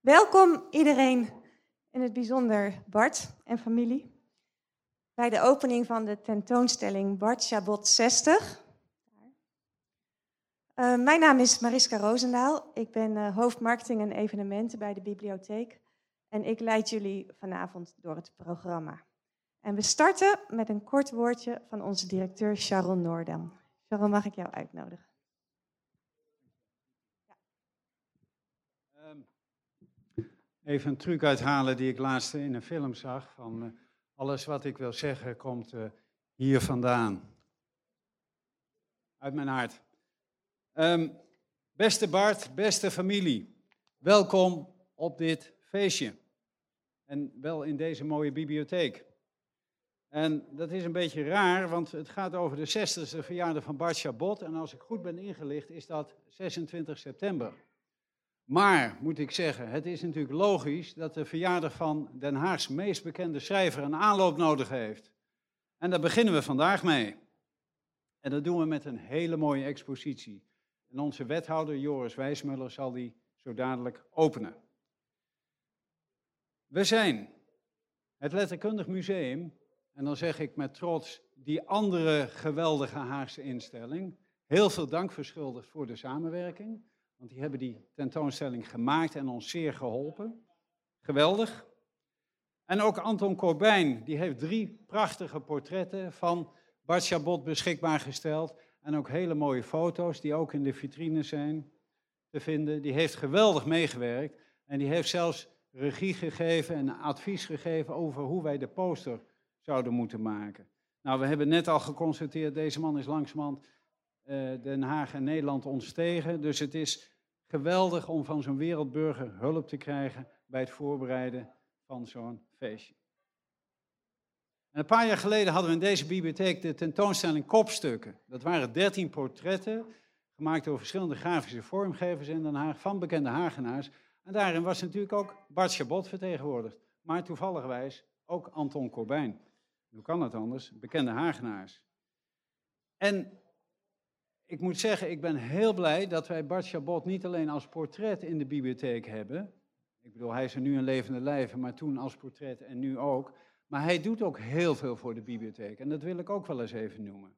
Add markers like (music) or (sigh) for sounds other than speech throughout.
Welkom iedereen, in het bijzonder Bart en familie, bij de opening van de tentoonstelling Bart Chabot 60. Uh, mijn naam is Mariska Roosendaal. Ik ben uh, hoofdmarketing en evenementen bij de bibliotheek. En ik leid jullie vanavond door het programma. En we starten met een kort woordje van onze directeur Sharon Noordam. Sharon, mag ik jou uitnodigen? Even een truc uithalen die ik laatst in een film zag. Van uh, alles wat ik wil zeggen komt uh, hier vandaan. Uit mijn hart. Um, beste Bart, beste familie. Welkom op dit feestje. En wel in deze mooie bibliotheek. En dat is een beetje raar, want het gaat over de 60ste verjaardag van Bart Chabot. En als ik goed ben ingelicht, is dat 26 september. Maar, moet ik zeggen, het is natuurlijk logisch dat de verjaardag van Den Haags meest bekende schrijver een aanloop nodig heeft. En daar beginnen we vandaag mee. En dat doen we met een hele mooie expositie. En onze wethouder Joris Wijsmuller zal die zo dadelijk openen. We zijn het Letterkundig Museum, en dan zeg ik met trots die andere geweldige Haagse instelling, heel veel dank verschuldigd voor de samenwerking. Want die hebben die tentoonstelling gemaakt en ons zeer geholpen. Geweldig. En ook Anton Corbijn, die heeft drie prachtige portretten van Bart Chabot beschikbaar gesteld. En ook hele mooie foto's die ook in de vitrine zijn te vinden. Die heeft geweldig meegewerkt. En die heeft zelfs regie gegeven en advies gegeven over hoe wij de poster zouden moeten maken. Nou, we hebben net al geconstateerd, deze man is langzamerhand Den Haag en Nederland ontstegen. Dus het is geweldig om van zo'n wereldburger hulp te krijgen bij het voorbereiden van zo'n feestje. En een paar jaar geleden hadden we in deze bibliotheek de tentoonstelling Kopstukken. Dat waren dertien portretten, gemaakt door verschillende grafische vormgevers in Den Haag, van bekende Hagenaars. En daarin was natuurlijk ook Bart Chabot vertegenwoordigd. Maar toevalligwijs ook Anton Corbijn. Hoe kan dat anders? Bekende Hagenaars. En ik moet zeggen, ik ben heel blij dat wij Bart Chabot niet alleen als portret in de bibliotheek hebben. Ik bedoel, hij is er nu een levende lijven, maar toen als portret en nu ook. Maar hij doet ook heel veel voor de bibliotheek. En dat wil ik ook wel eens even noemen.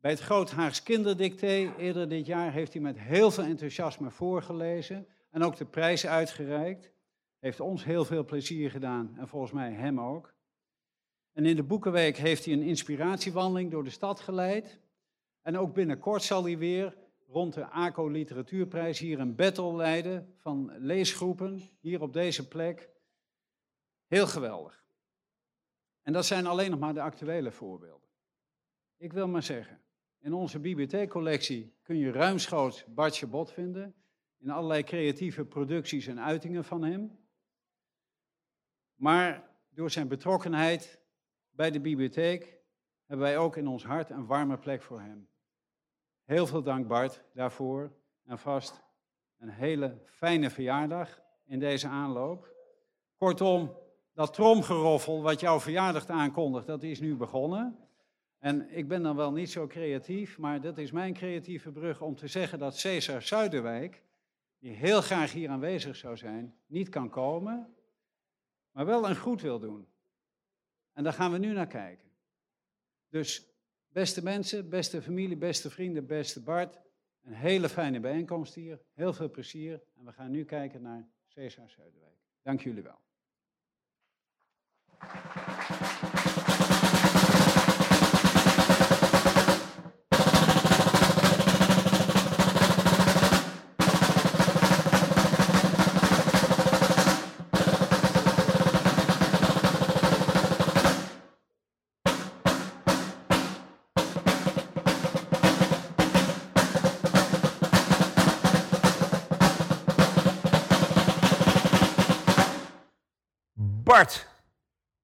Bij het Groot Haags Kinderdicté eerder dit jaar heeft hij met heel veel enthousiasme voorgelezen. En ook de prijs uitgereikt. Heeft ons heel veel plezier gedaan en volgens mij hem ook. En in de Boekenweek heeft hij een inspiratiewandeling door de stad geleid. En ook binnenkort zal hij weer rond de ACO Literatuurprijs hier een battle leiden van leesgroepen, hier op deze plek. Heel geweldig. En dat zijn alleen nog maar de actuele voorbeelden. Ik wil maar zeggen, in onze bibliotheekcollectie kun je ruimschoots Bartje Bot vinden, in allerlei creatieve producties en uitingen van hem. Maar door zijn betrokkenheid bij de bibliotheek hebben wij ook in ons hart een warme plek voor hem. Heel veel dank Bart daarvoor. En vast een hele fijne verjaardag in deze aanloop. Kortom, dat tromgeroffel wat jouw verjaardag aankondigt, dat is nu begonnen. En ik ben dan wel niet zo creatief, maar dat is mijn creatieve brug om te zeggen dat Cesar Zuiderwijk, die heel graag hier aanwezig zou zijn, niet kan komen, maar wel een goed wil doen. En daar gaan we nu naar kijken. Dus Beste mensen, beste familie, beste vrienden, beste Bart. Een hele fijne bijeenkomst hier. Heel veel plezier. En we gaan nu kijken naar Cesar Zuiderwijk. Dank jullie wel.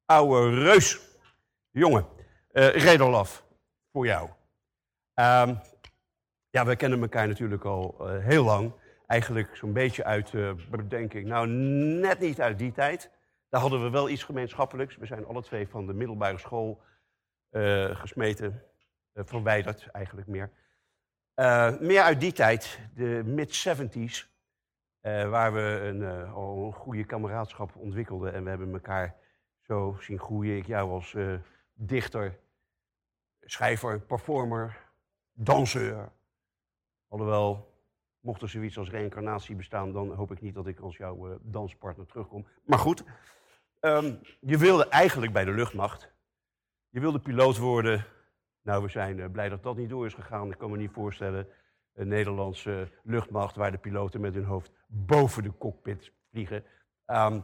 Ouwe reus. Jongen, uh, voor jou. Um, ja, we kennen elkaar natuurlijk al uh, heel lang. Eigenlijk zo'n beetje uit, uh, denk ik, nou net niet uit die tijd. Daar hadden we wel iets gemeenschappelijks. We zijn alle twee van de middelbare school gesmeten, verwijderd eigenlijk meer. meer uit die tijd, de mid-70s. Eh, waar we een, eh, een goede kameraadschap ontwikkelden. En we hebben elkaar zo zien groeien. Ik jou als eh, dichter, schrijver, performer, danseur. Alhoewel, mocht er zoiets als reïncarnatie bestaan, dan hoop ik niet dat ik als jouw danspartner terugkom. Maar goed, ehm, je wilde eigenlijk bij de luchtmacht. Je wilde piloot worden. Nou, we zijn blij dat dat niet door is gegaan. Ik kan me niet voorstellen, een Nederlandse luchtmacht waar de piloten met hun hoofd boven de cockpit vliegen. Ehm,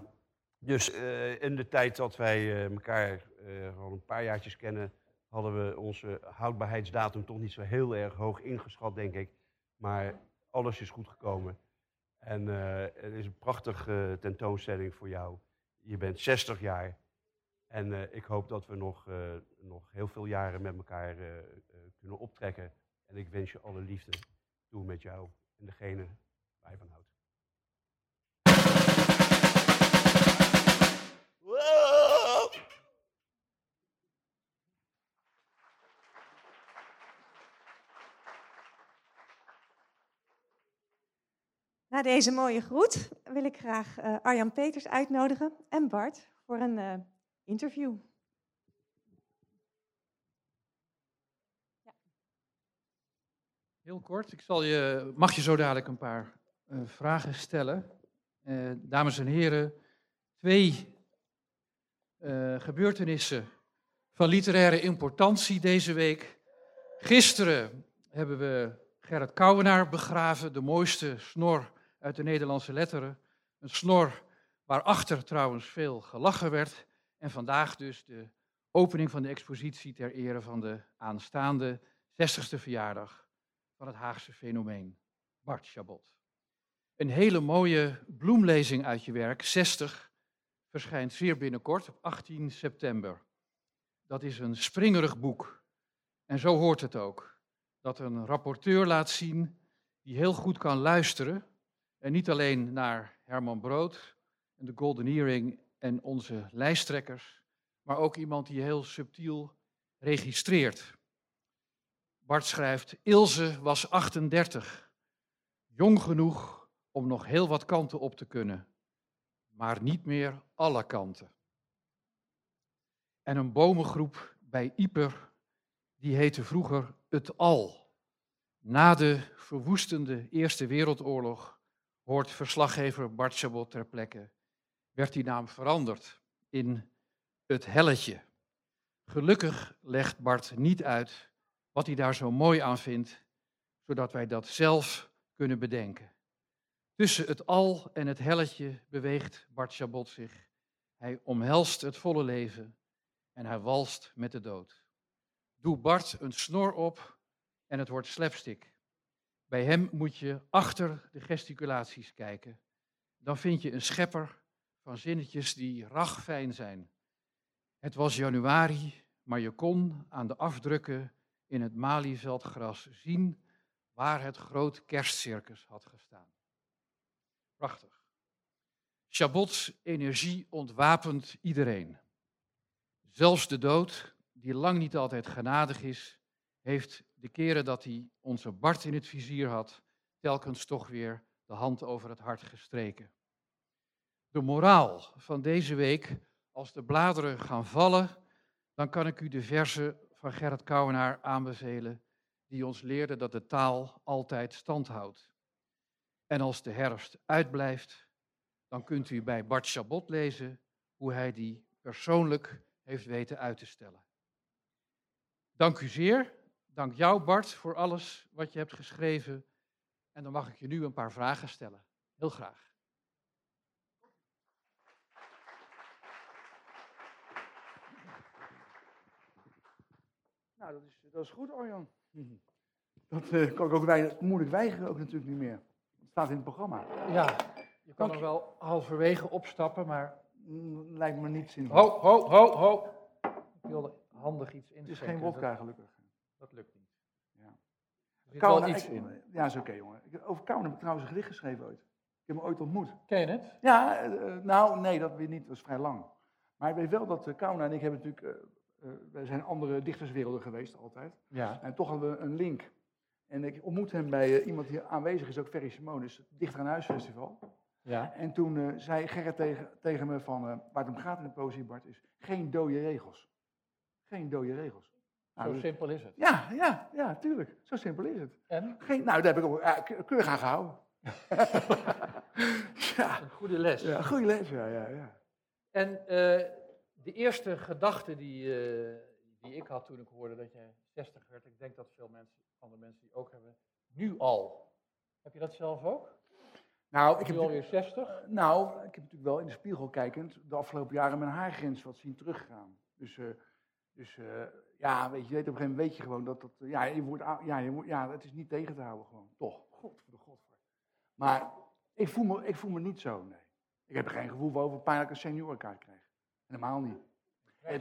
dus eh, in de tijd dat wij eh, elkaar eh, al een paar jaartjes kennen, hadden we onze houdbaarheidsdatum toch niet zo heel erg hoog ingeschat, denk ik. Maar alles is goed gekomen. En het is een prachtige tentoonstelling voor jou. Je bent 60 jaar. En ik hoop dat we nog, nog heel veel jaren met elkaar kunnen optrekken. En ik wens je alle liefde toe met jou en degene waar je van houdt. Na deze mooie groet wil ik graag eh, Arjan Peters uitnodigen en Bart voor een eh, interview. Heel kort, ik zal je, mag je zo dadelijk een paar eh, vragen stellen. Eh, dames en heren, twee eh, gebeurtenissen van literaire importantie deze week. Gisteren hebben we Gerrit Kouwenaar begraven, de mooiste snor uit de Nederlandse letteren. Een snor waarachter trouwens veel gelachen werd. En vandaag dus de opening van de expositie ter ere van de aanstaande 60ste verjaardag van het Haagse fenomeen, Bart Chabot. Een hele mooie bloemlezing uit je werk, 60, verschijnt zeer binnenkort op 18 september. Dat is een springerig boek. En zo hoort het ook. Dat een rapporteur laat zien die heel goed kan luisteren. En niet alleen naar Herman Brood en de Golden Earring en onze lijsttrekkers, maar ook iemand die heel subtiel registreert. Bart schrijft, Ilse was 38, jong genoeg om nog heel wat kanten op te kunnen, maar niet meer alle kanten. En een bomengroep bij Ieper, die heette vroeger het Al. Na de verwoestende Eerste Wereldoorlog, hoort verslaggever Bart Chabot ter plekke, werd die naam veranderd in het Helletje. Gelukkig legt Bart niet uit wat hij daar zo mooi aan vindt, zodat wij dat zelf kunnen bedenken. Tussen het al en het helletje beweegt Bart Chabot zich. Hij omhelst het volle leven en hij walst met de dood. Doe Bart een snor op en het wordt slapstick. Bij hem moet je achter de gesticulaties kijken. Dan vind je een schepper van zinnetjes die ragfijn zijn. Het was januari, maar je kon aan de afdrukken in het malieveldgras zien waar het groot kerstcircus had gestaan. Prachtig. Chabots energie ontwapent iedereen. Zelfs de dood, die lang niet altijd genadig is, heeft de keren dat hij onze Bart in het vizier had, telkens toch weer de hand over het hart gestreken. De moraal van deze week, als de bladeren gaan vallen, dan kan ik u de verse van Gerrit Kouwenaar aanbevelen, die ons leerde dat de taal altijd stand houdt. En als de herfst uitblijft, dan kunt u bij Bart Chabot lezen hoe hij die persoonlijk heeft weten uit te stellen. Dank u zeer. Dank jou, Bart, voor alles wat je hebt geschreven. En dan mag ik je nu een paar vragen stellen. Heel graag. Nou, dat is, dat is goed, Arjan. (laughs) Dat eh, kan ik ook weinig, moeilijk weigeren ook natuurlijk niet meer. Het staat in het programma. Ja, je kan er je. wel halverwege opstappen, maar... Mm, Lijkt me niet zinvol. Ho, ho, ho, ho. Ik wilde handig iets het inschenken. is geen wodka, gelukkig. Dat, lukt niet. Ja. Er zit Kouwen, wel iets ik- in. Ja, is oké, jongen. Over Kouwen heb ik trouwens een gedicht geschreven ooit. Ik heb hem ooit ontmoet. Ken je het? Ja, eh, eh, nou, nee, dat weer niet. Dat was vrij lang. Maar ik weet wel dat uh, Kouwen en ik hebben natuurlijk... eh, wij zijn andere dichterswerelden geweest, altijd. Ja. En toch hadden we een link. En ik ontmoette hem bij eh, iemand die aanwezig is, ook Ferry Simonis, het Dichter aan Huis Festival. Ja. En toen eh, zei Gerrit tegen, tegen me van, eh, waar het om gaat in de poëzie, Bart, is geen dode regels. Geen dode regels. Nou, Zo dus- simpel is het. ja, ja, ja, tuurlijk. Zo simpel is het. En? Geen, nou, daar heb ik ook keurig aan gehouden. (laughs) (laughs) ja, Een goede les. ja, goede les, ja, ja, ja. En de eerste gedachte die, eh, die ik had toen ik hoorde dat jij 60 werd, ik denk dat veel mensen, andere mensen die ook hebben, nu al. Heb je dat zelf ook? Nou, Ik heb, alweer natuurlijk- 60? nou, ik heb natuurlijk wel in de spiegel kijkend de afgelopen jaren mijn haargrens wat zien teruggaan. Dus, eh, dus eh, ja, weet je, weet, op een gegeven moment weet je gewoon dat dat, ja, je wordt, ja, je wordt, ja, het is niet tegen te houden gewoon, toch. God voor de god. Maar ik voel, me, ik voel me niet zo, nee. Ik heb er geen gevoel voor over ik een seniorenkaart krijg. Helemaal niet.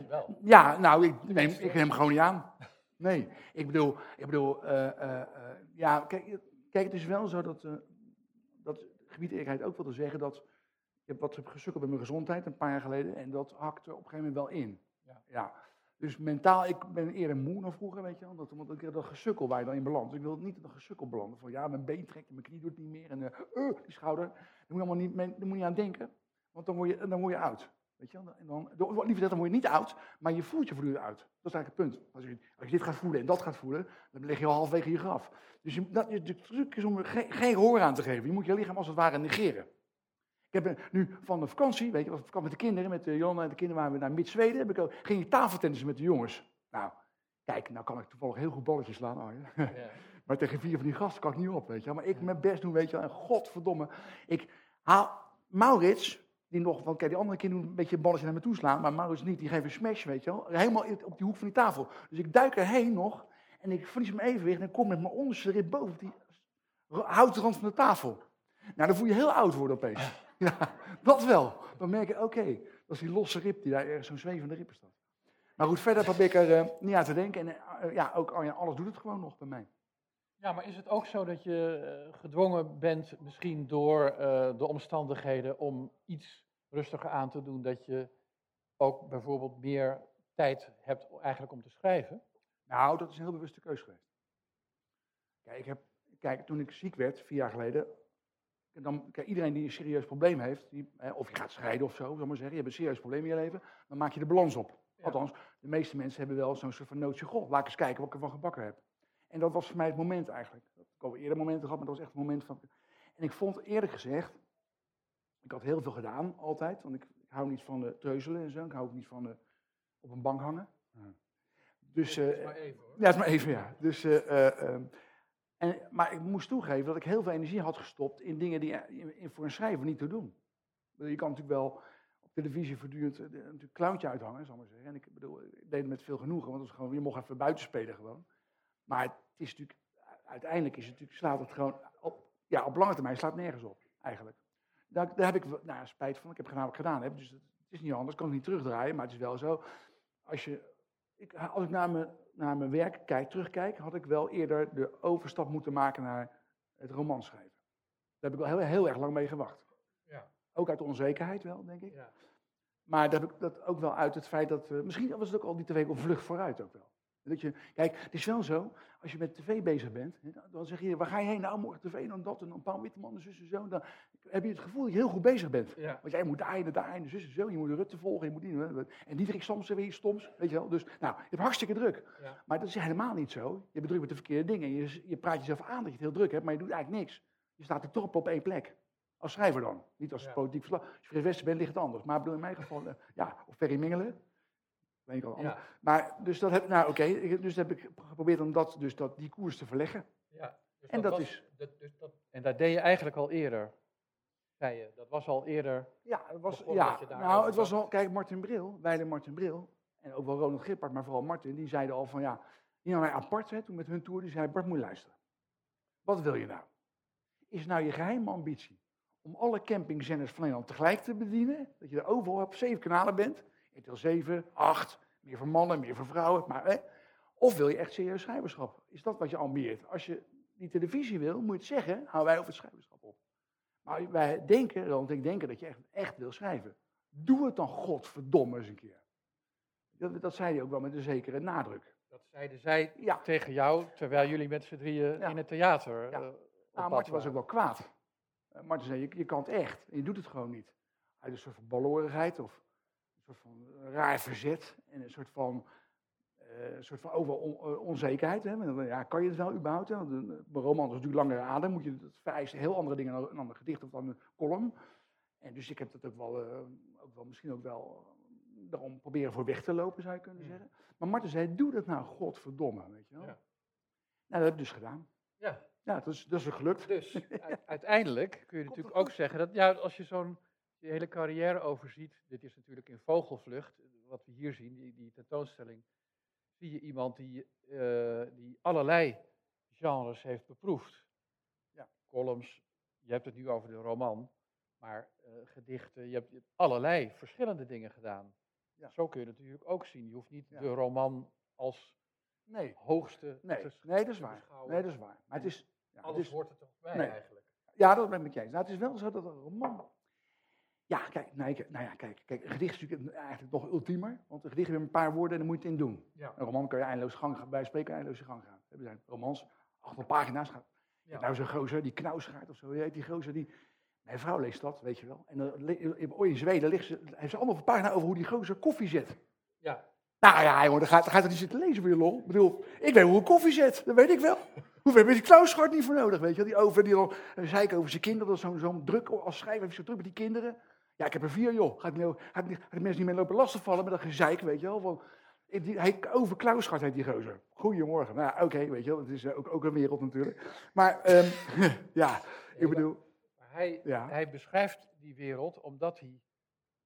Wel. Ja, nou, ik neem, ik neem hem gewoon niet aan. Nee, ik bedoel, ik bedoel eh, eh, eh, ja, kijk, kijk, het is wel zo dat, dat gebied eerlijkheid ook wilde zeggen dat ik heb wat gesukkeld met mijn gezondheid een paar jaar geleden en dat hakte op een gegeven moment wel in. Ja. Dus mentaal, ik ben eerder moe dan vroeger, weet je wel. Dat, omdat ik dat gesukkel waar je dan in belandt. Dus ik wil niet dat gesukkel belanden. Van ja, mijn been trekt en mijn knie doet niet meer. En die schouder. Daar moet je allemaal niet, daar moet je aan denken. Want dan word je, dan word je oud. Weet je wel? En dan, liever gezegd, dan word je niet oud, maar je voelt je voortdurend oud. Dat is eigenlijk het punt. Als je, als je dit gaat voelen en dat gaat voelen, dan lig je al halverwege je graf. Dus je, dat, de truc is om er geen, geen gehoor aan te geven. Je moet je lichaam als het ware negeren. Ik heb eh, nu van de vakantie, weet je, was vakantie met de kinderen, met de Johanna en de kinderen waren we naar Mid-Zweden. Heb ik ook, ging ik tafeltennissen met de jongens. Nou, kijk, nou kan ik toevallig heel goed balletjes slaan. Arjen. Ja. (laughs) Maar tegen vier van die gasten kan ik niet op, weet je. Maar ik mijn best doen, weet je wel. En godverdomme, ik haal Maurits, die nog, want kijk, die andere kinderen doen een beetje balletje naar me toe slaan. Maar Maurits niet, die geeft een smash, weet je wel. Helemaal op die hoek van die tafel. Dus ik duik erheen nog en ik verlies mijn evenwicht en kom met mijn onderste rib boven die houten rand van de tafel. Nou, dan voel je heel oud worden opeens. (laughs) Ja, dat wel. Dan merk je, oké, dat is die losse rib die daar ergens zo'n zwevende rib staat. Maar goed, verder probeer ik er eh, niet aan te denken. En eh, ja, ook Arjan, alles doet het gewoon nog bij mij. Ja, maar is het ook zo dat je eh, gedwongen bent, misschien door eh, de omstandigheden, om iets rustiger aan te doen, dat je ook bijvoorbeeld meer tijd hebt eigenlijk om te schrijven? Nou, dat is een heel bewuste keus geweest. Kijk, ik heb, kijk toen ik ziek werd, vier jaar geleden, dan, kijk, iedereen die een serieus probleem heeft, die, hè, of je gaat scheiden of zo, zal maar zeggen, je hebt een serieus probleem in je leven, dan maak je de balans op. Ja. Althans, de meeste mensen hebben wel zo'n soort van nootje, goh, laat ik eens kijken wat ik ervan gebakken heb. En dat was voor mij het moment eigenlijk. Ik heb al eerder momenten gehad, maar dat was echt het moment van... En ik vond eerlijk gezegd, ik had heel veel gedaan, altijd, want ik, ik hou niet van de treuzelen en zo, ik hou ook niet van de, op een bank hangen. Dus, eh, maar even hoor. ja, het is maar even, ja. Dus, eh, eh, ehm, en, maar ik moest toegeven dat ik heel veel energie had gestopt in dingen die eh, in, in- voor een schrijver niet te doen. Je kan natuurlijk wel op televisie voortdurend eh, natuurlijk clowntje uithangen, zal ik maar zeggen. En ik bedoel, ik deed het met veel genoegen, want het was gewoon, je mocht even buiten spelen gewoon. Maar het is natuurlijk, uiteindelijk is het natuurlijk, slaat het gewoon, op, ja, op lange termijn slaat het nergens op, eigenlijk. Daar, daar heb ik nou, spijt van, ik heb gedaan wat ik gedaan heb, dus het, het is niet anders, ik kan het niet terugdraaien, maar het is wel zo, als je ik, als ik naar mijn, naar mijn werk kijk, terugkijk, had ik wel eerder de overstap moeten maken naar het romanschrijven. Daar heb ik wel heel, heel erg lang mee gewacht. Ja. Ook uit onzekerheid wel, denk ik. Ja. Maar dat heb ik dat ook wel uit het feit dat... eh, misschien was het ook al die tv op vlucht vooruit ook wel. Dat je, kijk, het is wel zo, als je met tv bezig bent, dan zeg je, waar ga je heen? Nou, morgen tv, dan dat, en dan Paul Witteman, en zus en zo. Dan heb je het gevoel dat je heel goed bezig bent. Ja. Want jij moet daar en daar en zus en zo. Je moet de Rutte volgen, je moet die. En Diederik Soms weer stoms, weet je wel. Dus, nou, je hebt hartstikke druk. Ja. Maar dat is helemaal niet zo. Je bent druk met de verkeerde dingen. Je, je praat jezelf aan dat je het heel druk hebt, maar je doet eigenlijk niks. Je staat er toch op, op één plek. Als schrijver dan. Niet als Ja. politiek verslag. Als je Frits Wester bent, ligt het anders. Maar in mijn geval, eh, ja, of Ferry Mingelen. Ja. Maar, dus dat heb, nou oké, ik- dus heb ik geprobeerd om dat, dus dat, die koers te verleggen. Ja, dus En dat was- is- dat- dus dat, en dat deed je eigenlijk al eerder, zei je. Dat was al eerder. Ja, het was, ja nou, het was al, kijk, Martin Bril, Weile Martin Bril, en ook wel Ronald Gippard, maar vooral Martin, die zeiden al van ja, die nam apart, hè, toen met hun tour, die zei, Bart, moet je luisteren. Wat wil je nou? Is nou je geheime ambitie om alle campingzenders van Nederland tegelijk te bedienen? Dat je er overal op zeven kanalen bent, RTL 7, 8, meer voor mannen, meer voor vrouwen, maar hè? Of wil je echt serieus schrijverschap? Is dat wat je ambieert? Als je die televisie wil, moet je het zeggen, houden wij over het schrijverschap op. Maar wij denken, en ik denken dat je echt, echt wil schrijven. Doe het dan godverdomme eens een keer. Dat, dat zei hij ook wel met een zekere nadruk. Dat zeiden zij Ja. tegen jou, terwijl jullie met z'n drieën Ja. in het theater Ja. op Nou, Martin was ook wel kwaad. Uh, Martin zei, je, je kan het echt. En je doet het gewoon niet. Uit een soort van balorigheid of soort van raar verzet. En een soort van, eh, een soort van overal on- eh, onzekerheid. Hè? Ja, kan je het wel überhaupt? Hè? Want een, een roman is natuurlijk langere adem. Moet je, dat vereist heel andere dingen dan een gedicht of dan een column. En dus ik heb dat ook wel, eh, ook wel misschien ook wel eh, daarom proberen voor weg te lopen, zou je kunnen Ja. zeggen. Maar Martin zei, doe dat nou, godverdomme, weet je wel. Ja. Nou, dat heb ik dus gedaan. Ja, Ja, dat is, dat is er gelukt. dus (laughs) uiteindelijk kun je Komt natuurlijk ook zeggen dat ja, als je zo'n je hele carrière overziet, dit is natuurlijk in vogelvlucht, wat we hier zien, die, die tentoonstelling, zie je iemand die, eh, die allerlei genres heeft beproefd. Ja. Columns, je hebt het nu over de roman, maar eh, gedichten, je hebt, allerlei verschillende dingen gedaan. Ja. Zo kun je het natuurlijk ook zien. Je hoeft niet Ja. de roman als Nee, hoogste nee, te, nee, dat is waar. beschouwen. Nee, dat is waar. Maar het is, ja, het is, hoort er toch bij nee. eigenlijk. ja, dat ben ik met je eens. Nou, het is wel zo dat een roman... Ja, kijk, nou ja, kijk, kijk, een gedicht is natuurlijk eigenlijk nog ultiemer. Want een gedicht heeft een paar woorden en dan moet je het in doen. Ja. Een roman kan je eindeloos gang gaan, bij spreken eindeloos je gang gaan. Er zijn romans, achter pagina's gaan. Ja. Nou, zo'n gozer, die knausgaard of zo, je weet die gozer, die... Mijn vrouw leest dat, weet je wel. En dan, in Zweden ligt ze, heeft ze anderhalve pagina over hoe die gozer koffie zet. Ja. Nou ja, jongen, dan gaat, dan gaat er niet zitten lezen voor je lol. Ik bedoel, ik weet hoe een koffie zet, dat weet ik wel. (laughs) Hoeveel heb je die Klausschart niet voor nodig, weet je wel? Die over, die dan, dan zei ik over zijn kinderen, dat is zo'n zo'n druk, als schrijver heeft zo druk met die kinderen. Ja, ik heb er vier, joh. Gaat, niet, gaat, niet, gaat de mensen niet meer lopen lastigvallen met dat gezeik, weet je wel. Van, die, hij, over Klausschart heet die gozer. Goedemorgen. Nou, ja, oké, weet je wel, het is eh, ook, ook een wereld natuurlijk. Maar, ehm, (laughs) ja, ik bedoel, hij, Ja. hij beschrijft die wereld omdat hij,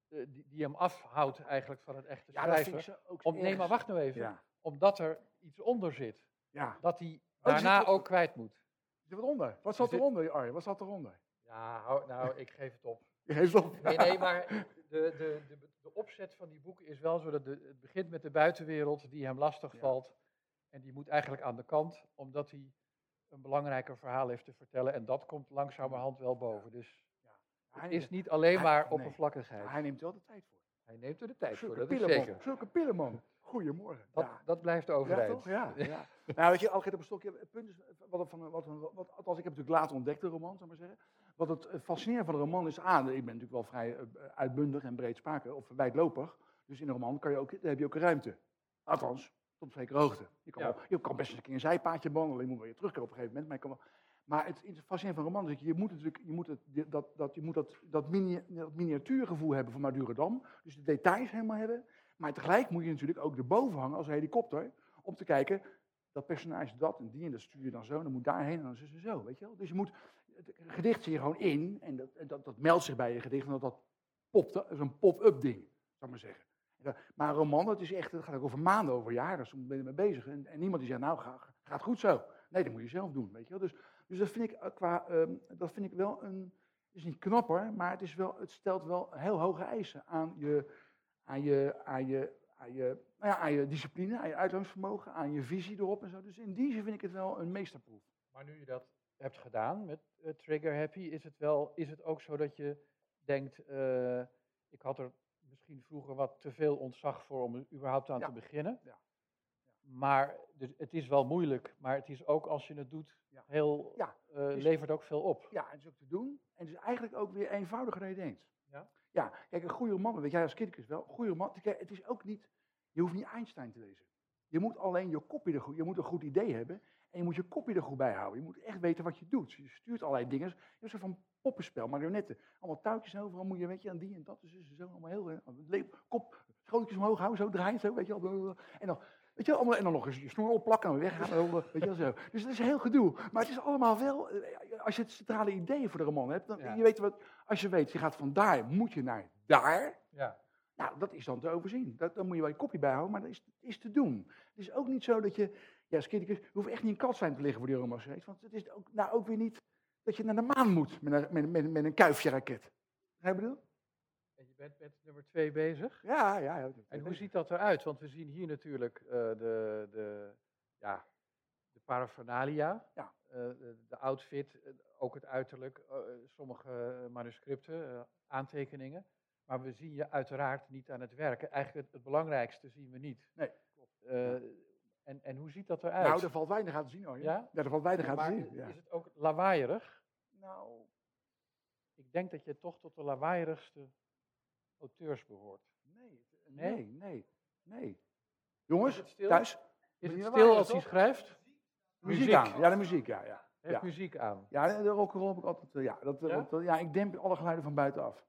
eh, die, die hem afhoudt eigenlijk van het echte ja, schrijven. ik zo ook Om, nee, maar wacht nou even. Ja, Omdat er iets onder zit. ja. Dat hij er daarna ook kwijt moet. Zit er wat onder? Wat zat eronder, Arjen? Wat zat eronder? Ja, nou, ik geef het op. Op. Nee, nee, maar de, de, de, de opzet van die boeken is wel zo dat de, het begint met de buitenwereld die hem lastig Ja. valt. En die moet eigenlijk aan de kant, omdat hij een belangrijker verhaal heeft te vertellen. En dat komt langzamerhand wel boven. Dus Hij, het is niet alleen hij- maar nee. oppervlakkigheid. hij neemt er wel de tijd voor. Hij neemt er de tijd voor, Zulke dat is pillenman. zeker. Zulke pillenman. Goedemorgen. Dat, ja. dat blijft overeind. toch? Ja, (laughs) ja. nou, weet je, altijd op een stokje. Het punt is, wat, van, wat, wat, althans, ik heb natuurlijk later ontdekt de roman, zou maar zeggen. Wat het eh, fascinerende van de roman is, aan, ik ben natuurlijk wel vrij eh, uitbundig en breed spraken, of wijdlopig. Dus in een roman kan je ook, heb je ook ruimte. Althans, tot op zekere hoogte. Je kan, Ja. wel- je kan best eens een keer een zijpaadje behandelen, je moet wel weer terugkomen op een gegeven moment. Maar, je kan wel, maar het, het fascinerende van een roman is, dat je, je moet natuurlijk, je moet het, je- dat, dat, je moet dat, dat, mini, dat miniatuurgevoel hebben van Madurodam. Dus de details helemaal hebben. Maar tegelijk moet je natuurlijk ook erboven hangen als een helikopter. Om te kijken, dat personage dat en die en dat stuur je dan zo. Dan moet daarheen en dan is het zo, weet je wel. Dus je moet, het gedicht zie je gewoon in. En dat, dat, dat meldt zich bij je gedicht. En dat, popt, dat is een pop-up ding, zou ik maar zeggen. Maar een roman, dat, is echt, dat gaat ook over maanden, over jaren. Soms ben je ermee bezig. En, en niemand die zegt, nou, ga, gaat goed zo. Nee, dat moet je zelf doen, weet je wel. Dus, dus dat vind ik eh, qua, ehm, dat vind ik wel een, het is niet knap hoor, maar het, is wel, het stelt wel heel hoge eisen aan je, aan je, aan je, aan je, nou ja, aan je discipline, aan je uithoudingsvermogen, aan je visie erop en zo. Dus in die zin vind ik het wel een meesterproef. Maar nu je dat hebt gedaan met eh, Trigger Happy, is het, wel, is het ook zo dat je denkt, eh, ik had er misschien vroeger wat te veel ontzag voor om er überhaupt aan Ja. te beginnen. Ja. Maar dus het is wel moeilijk, maar het is ook als je het doet, Ja. heel, Ja, eh, levert ook veel op. Ja, het is ook te doen. En het is eigenlijk ook weer eenvoudiger dan je denkt. Ja? Ja, kijk, een goede roman, weet jij als kindjes wel, een goede kijk, het is ook niet, je hoeft niet Einstein te lezen. Je moet alleen je kopje er goed, je moet een goed idee hebben en je moet je kopje er goed bij houden. Je moet echt weten wat je doet. Je stuurt allerlei dingen. Je hebt een soort van poppenspel, marionetten. Allemaal touwtjes en overal moet je, weet je, aan die en dat. Dus zo allemaal heel, eh, kop, schootjes omhoog houden, zo draaien, zo, weet je wel. En dan, weet je allemaal, en dan nog eens je snor opplakken en weggaan. Weet je zo. Dus het is heel gedoe. Maar het is allemaal wel, eh, als je het centrale idee voor de roman hebt, dan, Ja. je weet wat, als je weet, je gaat van daar, moet je naar daar. Ja. Nou, dat is dan te overzien. Dat, dan moet je wel je kopje bijhouden, maar dat is, is te doen. Het is ook niet zo dat je, ja, als kindje, je hoeft echt niet in Kalswijn te liggen voor die romans. weet je, Want het is ook, nou ook weer niet dat je naar de maan moet met een, met, met, met een kuifje raket. Ik bedoel? En je bent met nummer twee bezig. Ja, ja. ja. En hoe ziet dat eruit? Want we zien hier natuurlijk eh, de, de, ja, de paraphernalia, Ja. eh, de, de outfit, eh, ook het uiterlijk, sommige manuscripten, aantekeningen. Maar we zien je uiteraard niet aan het werken. Eigenlijk het, het belangrijkste zien we niet. Nee, En, en hoe ziet dat eruit? Nou, er valt weinig aan te zien hoor. Ja? Ja, er valt weinig aan te zien. Ja. is het ook lawaaierig? Nou, Ik denk dat je toch tot de lawaaierigste auteurs behoort. nee, Nee? nee, nee, nee. Jongens, Is het stil? thuis, Is het stil als hij schrijft? muziek, Muziek. aan. Ja, de muziek, ja. ja. Heeft Ja. muziek aan. Ja, de rock'n'roll heb ik altijd, eh, ja, dat, eh, Ja? eh, ja, ik demp alle geluiden van buitenaf.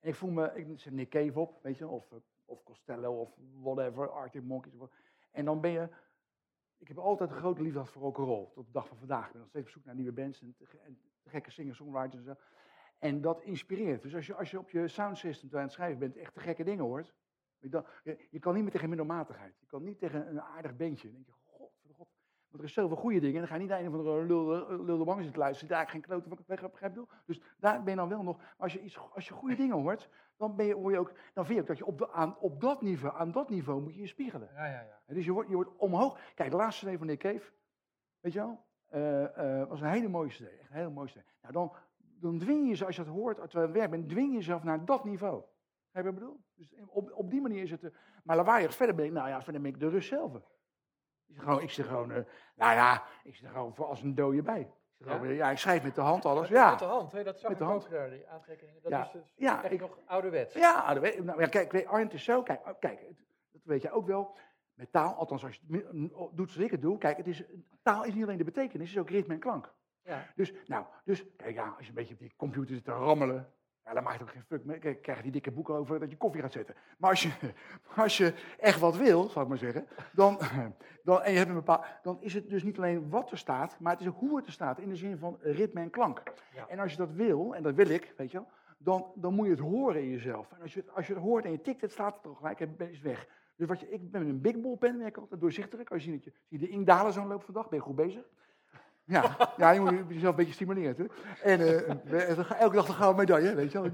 En ik voel me, ik zet Nick Cave op, weet je, of, eh, of Costello, of whatever, Arctic Monkeys. of- En dan ben je, ik heb altijd een grote liefde voor rock'n'roll, tot de dag van vandaag. Ik ben nog steeds op zoek naar nieuwe bands en, gekke singer-songwriters en zo. En dat inspireert. Dus als je, als je op je soundsystem aan het schrijven bent echt te gekke dingen hoort, je, kan niet meer tegen middelmatigheid. Je kan niet tegen een aardig bandje. Dan denk je, god, de god. Want er is zoveel goede dingen. En dan ga je niet naar een of andere lul, lul de bang zitten luisteren. Daar geen klote van weg begrijp je? Dus daar ben je dan wel nog. Maar als je, iets, als je goede dingen hoort, dan, ben je, je ook, dan vind je ook dat je op, de, aan, op dat niveau, aan dat niveau moet je je spiegelen. Ja, ja, ja. En Dus je wordt, je wordt omhoog. Kijk, de laatste CD van Nick Cave, weet je wel, eh, eh, was een hele mooie CD. Echt een hele mooie CD. Nou, dan, dan dwing je ze, als je dat hoort, terwijl je aan het werk bent, dwing je jezelf naar dat niveau. Heb je wat ik bedoel? Dus op, op die manier is het. eh, maar lawaaiig verder ben ik, nou ja, verder ben ik de rust zelf. Ik zit gewoon, ik zit gewoon nou ja, ik zit er gewoon voor als een dode bij. Ja? ja, ik schrijf met de hand alles. Met de Ja, hand, hè? dat zag Met ik de hand. ook daar, die aantekeningen. Dat Ja. is dus Ja, echt ik- nog ouderwets. ja, weet- nou, ja kijk, weet- Arndt is zo. Kijk, oh, kijk het- dat weet je ook wel. Met taal, althans als je het doet zoals ik het doe. Kijk, het is, taal is niet alleen de betekenis, het is ook ritme en klank. Ja. Dus, nou, dus, kijk, ja, als je een beetje op die computer zit te rammelen, ja, dan maakt het ook geen fuck mee. Kijk, krijg die dikke boeken over dat je koffie gaat zetten. Maar als je, (laughs) als je echt wat wil, zal ik maar zeggen, dan, (laughs) dan, en je hebt een bepaald, dan is het dus niet alleen wat er staat, maar het is ook hoe het er staat, in de zin van ritme en klank. Ja. En als je dat wil, en dat wil ik, weet je wel, dan, dan moet je het horen in jezelf. En als je, als je het hoort en je tikt, het staat er toch gelijk, het is weg. Dus wat je, ik ben met een big ball pen, werk altijd doorzichtig. Als je ziet dat je, zie je de indalen zo'n loop van de dag, ben je goed bezig. Ja, ja, je moet jezelf een beetje stimuleren. En eh, eh, elke dag een gouden medaille, weet je wel.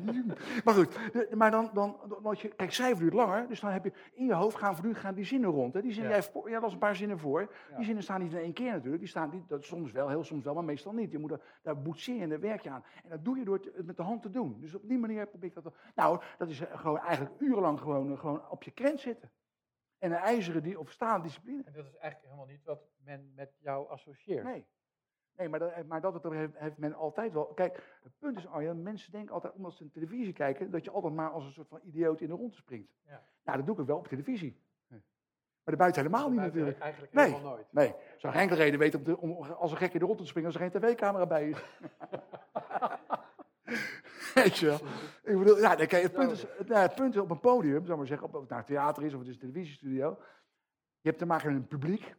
Maar goed, maar dan, dan, als je, kijk, schrijven duurt langer, dus dan heb je in je hoofd gaan voortdurend gaan die zinnen rond. Hè. Die zinnen, Ja. jij, las een paar zinnen voor. Ja. Die zinnen staan niet in één keer natuurlijk. Die staan niet, dat soms wel, heel soms wel, maar meestal niet. Je moet er, daar boetseer en daar werk je aan. En dat doe je door het, met de hand te doen. Dus op die manier probeer ik dat. te- Nou, dat is eh, gewoon eigenlijk urenlang gewoon, gewoon op je krent zitten. En een ijzeren die, of staande discipline. En dat is eigenlijk helemaal niet wat men met jou associeert. Nee. Nee, maar dat, maar dat heeft, heeft men altijd wel. Kijk, het punt is, Arjan, mensen denken altijd, omdat ze televisie kijken, dat je altijd maar als een soort van idioot in de ronde springt. Ja. Nou, dat doe ik wel op televisie. Maar daarbuiten helemaal niet Buiten natuurlijk. Eigenlijk Nee. helemaal nooit. Nee, zou geen enkele reden weten om, te- om als een gek in de ronde te springen als er geen tv-camera bij is. (laughs) Weet je wel? Ik bedoel, ja, kijk, het, punt is, nou, het punt is op een podium, zou maar zeggen, of het nou theater is of het is een televisiestudio. Je hebt te maken met een publiek.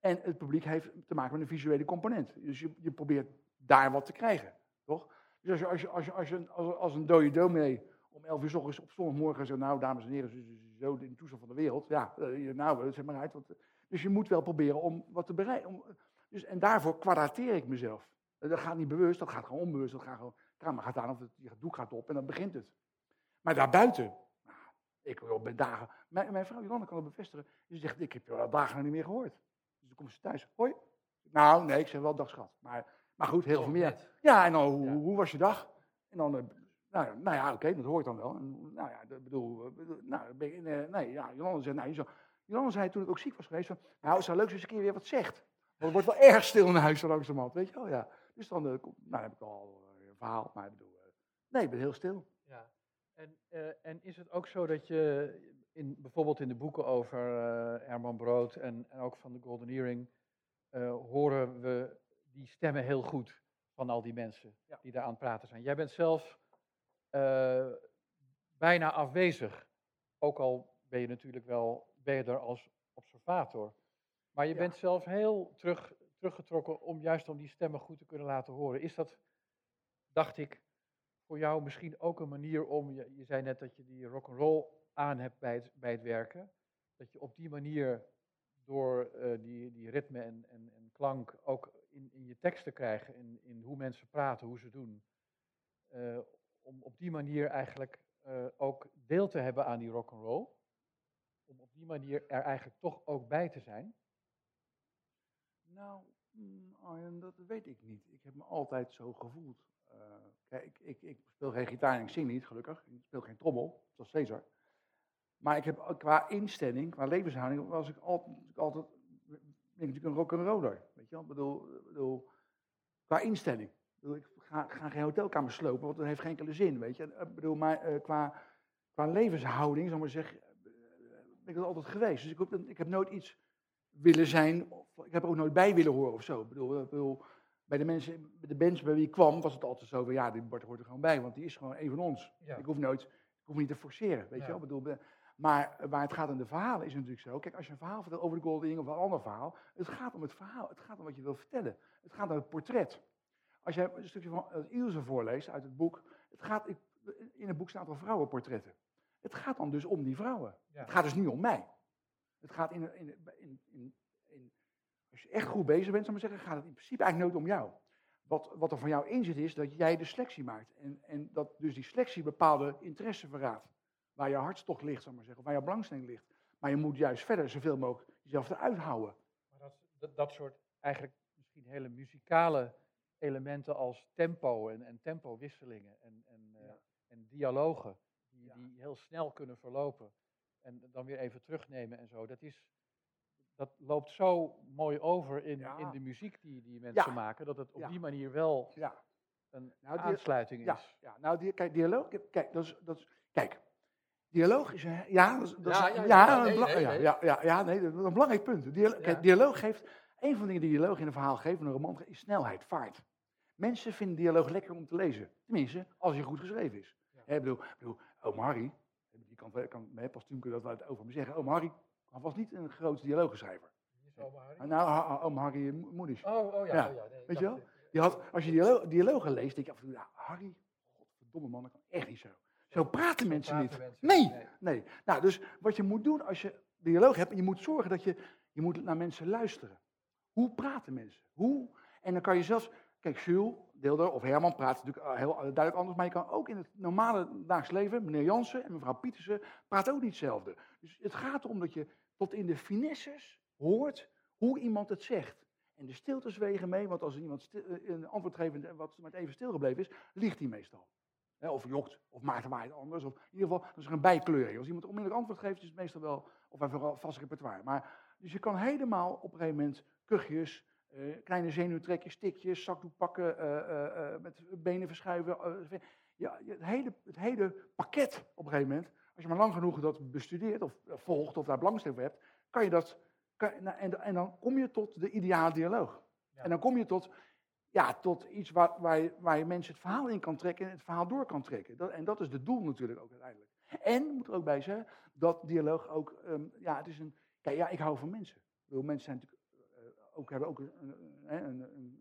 En het publiek heeft te maken met een visuele component. Dus je, je probeert daar wat te krijgen, toch? Dus als je als, je, als, je, als, je, als, als een dode dominee om 11 uur s ochtends op zondagmorgen zegt, nou dames en heren, zo, zo, zo in de toestand van de wereld. Ja, eh, nou, zeg maar uit. Want, dus je moet wel proberen om wat te bereiken. Om, dus, en daarvoor kwadrateer ik mezelf. Dat gaat niet bewust, dat gaat gewoon onbewust. Dat gaat gewoon, camera gaat aan of het je doek gaat op en dan begint het. Maar daarbuiten, nou, ik ben dagen, mijn, mijn vrouw Johanna kan het bevestigen, die zegt, ik heb je al dagen niet meer gehoord. Ze thuis, hoi. Nou, nee, ik zeg wel dag schat. Maar, maar goed, heel veel meer. Ja, en dan, hoe, Ja. hoe was je dag? En dan, eh, nou, nou ja, oké, dat hoor ik dan wel. En, nou ja, dat bedoel, eh, nou, ben ik, in, eh, nee, ja, Jolanda zei, nou, je zou- Jolanda zei toen ik ook ziek was geweest, van, nou, het zou leuk zijn als je een keer weer wat zegt. Want het wordt wel erg stil in huis zo langzamerhand, weet je wel, ja. Dus dan, nou, heb ik al een verhaal, maar ik bedoel, nee, ik ben heel stil. Ja. En, en is het ook zo dat je in, bijvoorbeeld in de boeken over eh Herman Brood en, en ook van de Golden Earring, eh, horen we die stemmen heel goed van al die mensen die daar aan het praten zijn. Jij bent zelf eh, bijna afwezig, ook al ben je natuurlijk wel ben je er als observator. Maar je Ja. bent zelf heel terug, teruggetrokken om juist om die stemmen goed te kunnen laten horen. Is dat, dacht ik, voor jou misschien ook een manier om, je, je zei net dat je die rock'n'roll aan hebt bij het, bij het werken, dat je op die manier door eh, die, die ritme en, en, en klank ook in, in je tekst te krijgen, in, in hoe mensen praten, hoe ze doen, eh, om op die manier eigenlijk eh, ook deel te hebben aan die rock'n'roll, om op die manier er eigenlijk toch ook bij te zijn. Nou, mm, Arjen, dat weet ik niet. Ik heb me altijd zo gevoeld. Kijk, ik, ik, ik speel geen gitaar en ik zing niet, gelukkig. Ik speel geen trommel, zoals Cesar. Maar ik heb qua instelling, qua levenshouding, was ik altijd, altijd ben ik natuurlijk een rock'n'roller. Weet je wel? Ik bedoel, bedoel, qua instelling. Ik, bedoel, ik ga, ga geen hotelkamer slopen, want dat heeft geen enkele zin. Weet je? Ik bedoel, maar eh, qua, qua levenshouding, zal ik maar zeggen, eh, ben ik dat altijd geweest. Dus ik, heb- ik heb nooit iets willen zijn, of ik heb er ook nooit bij willen horen of zo. Ik bedoel, ik bedoel, bij de mensen, bij de bands bij wie ik kwam, was het altijd zo van, ja, die Bart hoort er gewoon bij, want die is gewoon een van ons. Ja. Ik hoef nooit, ik hoef niet te forceren, weet Ja. je wel. Ik bedoel, be- maar eh, waar het gaat aan de verhalen is natuurlijk zo. Kijk, als je een verhaal vertelt over de Golden of een ander verhaal, het gaat om het verhaal, het gaat om wat je wil vertellen. Het gaat om het portret. Als jij een stukje van uh, Ilse voorleest uit het boek, het gaat, in het boek staan al vrouwenportretten. Het gaat dan dus om die vrouwen. Ja. Het gaat dus niet om mij. Het gaat in, in, in, in, in- als je echt goed bezig bent, zal ik maar zeggen, gaat het in principe eigenlijk nooit om jou. Wat, wat er van jou in zit is dat jij de selectie maakt. En, en dat dus die selectie bepaalde interesse verraadt. Waar je hartstocht ligt, zal ik maar zeggen, of waar je belangstelling ligt. Maar je moet juist verder zoveel mogelijk jezelf eruit houden. Maar dat, dat, dat soort eigenlijk misschien hele muzikale elementen als tempo en, en tempowisselingen en, en, eh, en dialogen, die, Ja. die heel snel kunnen verlopen en dan weer even terugnemen en zo, dat, is, dat loopt zo mooi over in, Ja. in de muziek die, die mensen maken, dat het op die manier wel Ja. een Nou, aansluiting Ja, is. ja nou, die, kijk, dialoog, kijk, dat is, dat is, kijk, dialoog is een, ja, dat Ja, ja, ja, nee, ja, nee. ja, ja, ja, nee, dat is een belangrijk punt. Dialo- Ja. Kijk, dialoog geeft, een van de dingen die dialoog in een verhaal geeft, in een roman, is snelheid, vaart. Mensen vinden dialoog lekker om te lezen. Tenminste, als hij goed geschreven is. Ik bedoel, ik bedoel, oom Harry, die kan, kan pas toen kun je dat wel over me zeggen, oom Harry was niet een groot dialoogschrijver. Nou, ha- ha- oom Harry eh, Mo- Moeders. Oh, oh ja, oh nee, weet je wel? Die had, als je dialo dialogen leest, denk je af en toe, ja, Harry, godverdomme man, dat kan echt niet zo. Zo praten mensen praten niet. mensen Nee, nee. Nou, dus wat je moet doen als je dialoog hebt, je moet zorgen dat je, je moet naar mensen luisteren. Hoe praten mensen? Hoe? En dan kan je zelfs, kijk, Jules, Deelder of Herman praten natuurlijk eh, heel duidelijk anders, maar je kan ook in het normale dagelijks leven, meneer Jansen en mevrouw Pietersen, praten ook niet hetzelfde. Dus het gaat erom dat je tot in de finesses hoort hoe iemand het zegt. En de stiltes wegen mee, want als iemand stil- eh, een antwoord geeft en wat met even stilgebleven is, liegt hij meestal. Hè, of jokt, of maakt hem het anders. Of in ieder geval, dat is er een bijkleuring. Als iemand onmiddellijk antwoord geeft, is het meestal wel, of vooral vast repertoire. Maar, dus je kan helemaal op een gegeven moment kuchjes, eh, kleine zenuwtrekjes, stikjes, zakdoek pakken, eh, eh, met benen verschuiven. ja, het, hele, het hele pakket op een gegeven moment, als je maar lang genoeg dat bestudeert of volgt of daar belangstelling voor hebt, kan je dat, kan, nou, en, en dan kom je tot de ideale dialoog. Ja. En dan kom je tot, ja, tot iets waar, waar, je, waar je mensen het verhaal in kan trekken en het verhaal door kan trekken. Dat, en dat is het doel natuurlijk ook uiteindelijk. En, moet er ook bij zeggen, dat dialoog ook, ehm, ja, het is een, kijk, ja, ik hou van mensen. Ik bedoel, mensen zijn natuurlijk, eh, ook, hebben ook een, een,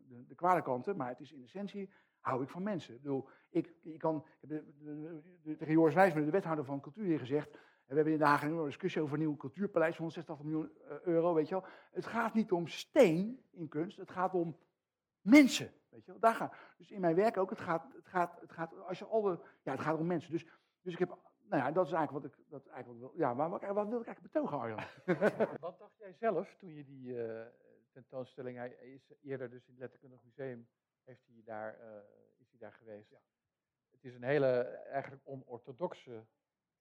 de, de kwade kanten, maar het is in essentie, hou ik van mensen. Ik bedoel, ik, je kan, ik heb tegen Joris Wijsman, de wethouder van cultuur, hier gezegd, we hebben in de Haag een discussie over een nieuw cultuurpaleis, 186 miljoen eh, euro, weet je wel. Het gaat niet om steen in kunst, het gaat om mensen. Weet je wel, daar gaat. Dus in mijn werk ook, het gaat, het gaat, het gaat, als je al de, ja, het gaat om mensen. Dus, dus ik heb, nou ja, dat is eigenlijk wat ik, dat is eigenlijk wat ik wil, ja, maar wat, wat wil ik eigenlijk betogen, Arjan? (laughs) Wat dacht jij zelf toen je die eh, tentoonstelling, hij is eerder dus in het Letterkundig Museum, heeft hij daar, eh, is hij daar geweest. Het is een hele eigenlijk onorthodoxe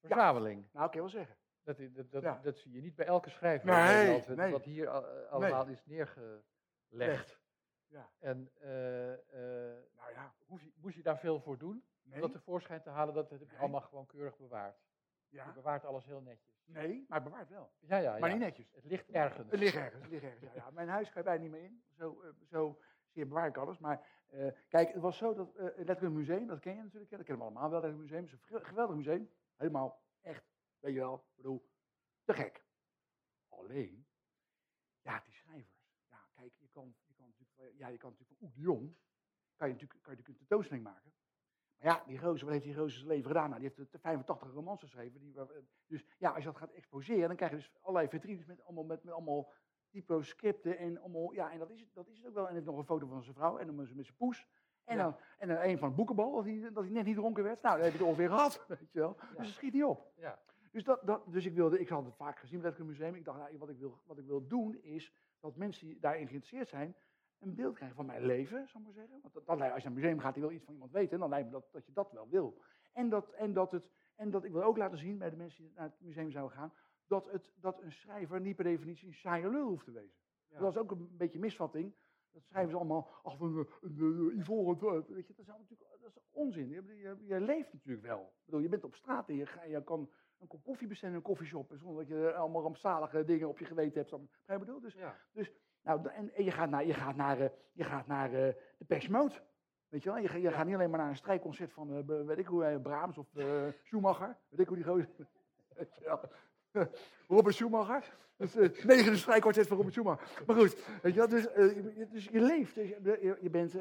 verzameling. Nou, ik kan wel zeggen. Dat, dat, dat, Ja. dat zie je niet bij elke schrijver Nee, nee. wat hier eh, allemaal is neergelegd. Ja. En eh, eh, Nou ja, moest, je, moest je daar veel voor doen om nee, dat tevoorschijn te halen? Dat heb je Nee. allemaal gewoon keurig bewaard. Je ja, bewaart alles heel netjes. nee, maar bewaard wel. Ja, ja, Maar ja. niet netjes. Het ligt ergens. Het ligt ergens, het ligt ergens. Ja, ja. Mijn huis kan je bijna niet meer in. Zo, eh, zo zeer bewaar ik alles. Maar kijk, het was zo dat het Letterkundig Museum, dat ken je natuurlijk, dat kennen we allemaal wel, Letterkundig Museum. Het is een ge- geweldig museum. Helemaal echt, weet je wel, ik bedoel, te gek. Alleen, ja, die schrijvers. Ja, kijk, je kan, ja, je kan natuurlijk van Oek de Jong, kan je natuurlijk, kan je natuurlijk een tentoonstelling maken. Maar ja, die Roze, wat heeft die Roze zijn leven gedaan? Nou, die heeft de 85 romans geschreven. Die, dus ja, als je dat gaat exposeren, dan krijg je dus allerlei vitrines met allemaal, met, met allemaal typo scripten en allemaal, ja, en dat is, het- dat is het ook wel. En heeft nog een foto van zijn vrouw en dan met zijn poes. En Ja. dan, en dan een van boekenbal, dat hij, dat hij net niet dronken werd. Nou, dan heb je het ongeveer gehad, (laughs) weet je wel. Ja. Dus het schiet niet op. Ja. Dus, dat, dat, dus ik wilde, ik had het vaak gezien bij het museum. Ik dacht, nou, wat, ik wil, wat ik wil doen is dat mensen die daarin geïnteresseerd zijn, een beeld krijgen van mijn leven, zal ik maar zeggen. Want dat, dat, als je naar een museum gaat die wil iets van iemand weten, dan lijkt me dat, dat je dat wel wil. En dat, en, dat het, en dat ik wil ook laten zien bij de mensen die naar het museum zouden gaan, dat, het, dat een schrijver niet per definitie een saaie lul hoeft te wezen. Dat was ook een beetje misvatting. Dat schrijven ze allemaal, ach, een, een, ivoren, weet je, dat is, natuurlijk, dat is onzin. Je, je, je leeft natuurlijk wel. Ik bedoel, je bent op straat en je, ga- je kan een kop koffie bestellen in een koffieshop, zonder dat je allemaal rampzalige dingen op je geweten hebt. Begrijp je bedoel? Dus Ja. Nou, en, en je gaat naar, je gaat naar, eh, je gaat naar eh, de Persmoot. Weet je wel? Je, je gaat niet alleen maar naar een strijkconcert van, eh, weet ik hoe, Brahms of Schumacher. Weet ik hoe die gozer... (laughs) Weet je wel? (laughs) Robert Schumacher. Dus eh negende strijkkwartet van Robert Schumacher. Maar goed, weet je wel? Dus, dus je leeft. Dus je, bent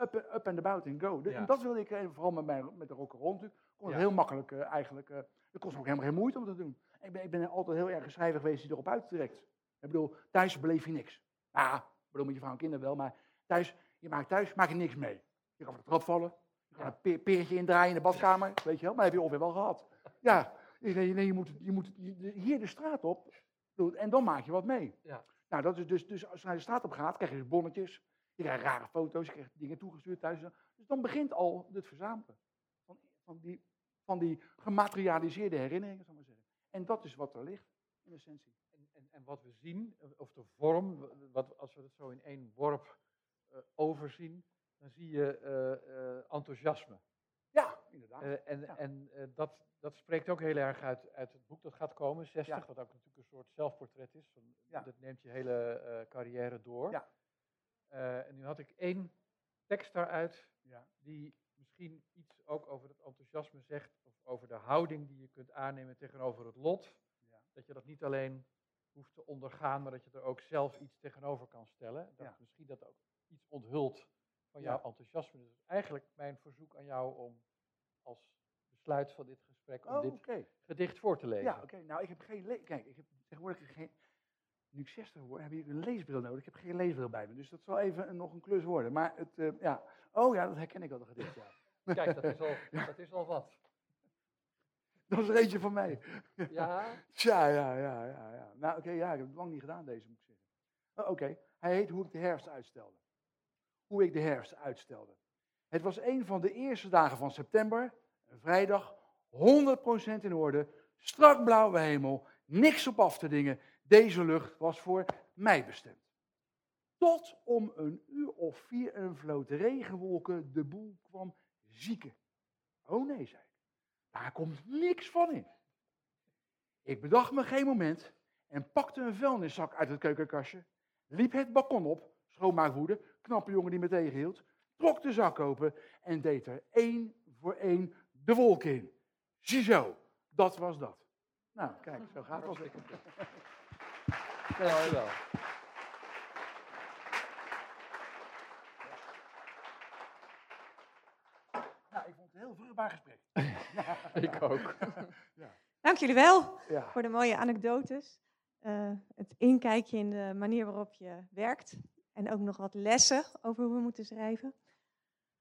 up, up and about and go. Dus, Ja. En dat wilde ik, vooral met, mijn, met de rock'n'roll natuurlijk, kon het Ja. heel makkelijk eigenlijk. dat kost me ook helemaal geen moeite om dat te doen. Ik ben, ik ben altijd heel erg een schrijver geweest die erop uittrekt. Ik bedoel, thuis beleef je niks. Ah, ik bedoel, met je vrouw en kinderen wel, maar thuis, je maakt thuis maak je niks mee. Je kan van de trap vallen, je kan Ja. een pe- peertje indraaien in de badkamer, weet je wel, maar dat heb je ongeveer wel gehad. Ja, nee, nee, nee, je moet, je moet hier de straat op en dan maak je wat mee. Ja. Nou, dat is dus, dus als je naar de straat op gaat, krijg je dus bonnetjes, je krijgt rare foto's, je krijgt dingen toegestuurd thuis. Dus dan begint al het verzamelen van, van, die, van die gematerialiseerde herinneringen, zal ik maar zeggen. En dat is wat er ligt, in essentie. En, wat we zien, of de vorm, wat, als we het zo in één worp eh, overzien, dan zie je eh, eh, enthousiasme. Ja, inderdaad. En Ja. en dat, dat spreekt ook heel erg uit, uit het boek dat gaat komen, 60, Ja. wat ook natuurlijk een soort zelfportret is. Van, Ja. Dat neemt je hele carrière door. Ja. En nu had ik één tekst daaruit, Ja. die misschien iets ook over het enthousiasme zegt, of over de houding die je kunt aannemen tegenover het lot. Ja. Dat je dat niet alleen hoeft te ondergaan, maar dat je er ook zelf iets tegenover kan stellen. Dat Ja. misschien dat ook iets onthult van Ja. jouw enthousiasme. Dus eigenlijk mijn verzoek aan jou om als besluit van dit gesprek, om Oh, dit gedicht voor te lezen. Ja, oké. Nou, ik heb geen... Kijk, ik heb tegenwoordig geen... Nu ik 60 word, heb ik een leesbril nodig. Ik heb geen leesbril bij me, dus dat zal even een- nog een klus worden. Maar het, eh, ja. Oh ja, dat herken ik al, dat gedicht, ja. (laughs) Kijk, dat is, al, (laughs) dat is al wat. Dat is er eentje van mij. Ja, (laughs) Tja, ja, ja, ja. ja. Nou, oké, ja, ik heb het lang niet gedaan, deze moet ik zeggen. Oh, oké, hij heet Hoe ik de herfst uitstelde. Hoe ik de herfst uitstelde. Het was een van de eerste dagen van september, een vrijdag, 100% in orde, strak blauwe hemel, niks op af te dingen. Deze lucht was voor mij bestemd. Tot om een uur of vier een vloot regenwolken de boel kwam zieken. Oh nee, zei. Daar komt niks van in. Ik bedacht me geen moment en pakte een vuilniszak uit het keukenkastje, liep het balkon op, schoonmaakwoede, knappe jongen die me tegenhield, trok de zak open en deed er één voor één de wolk in. Ziezo, dat was dat. Nou, kijk, zo gaat het. dankjewel. Nou, ik vond het een heel vruchtbaar gesprek. (laughs) Ik ook. (laughs) Dank jullie wel Ja. voor de mooie anekdotes. Eh, het inkijkje in de manier waarop je werkt. En ook nog wat lessen over hoe we moeten schrijven.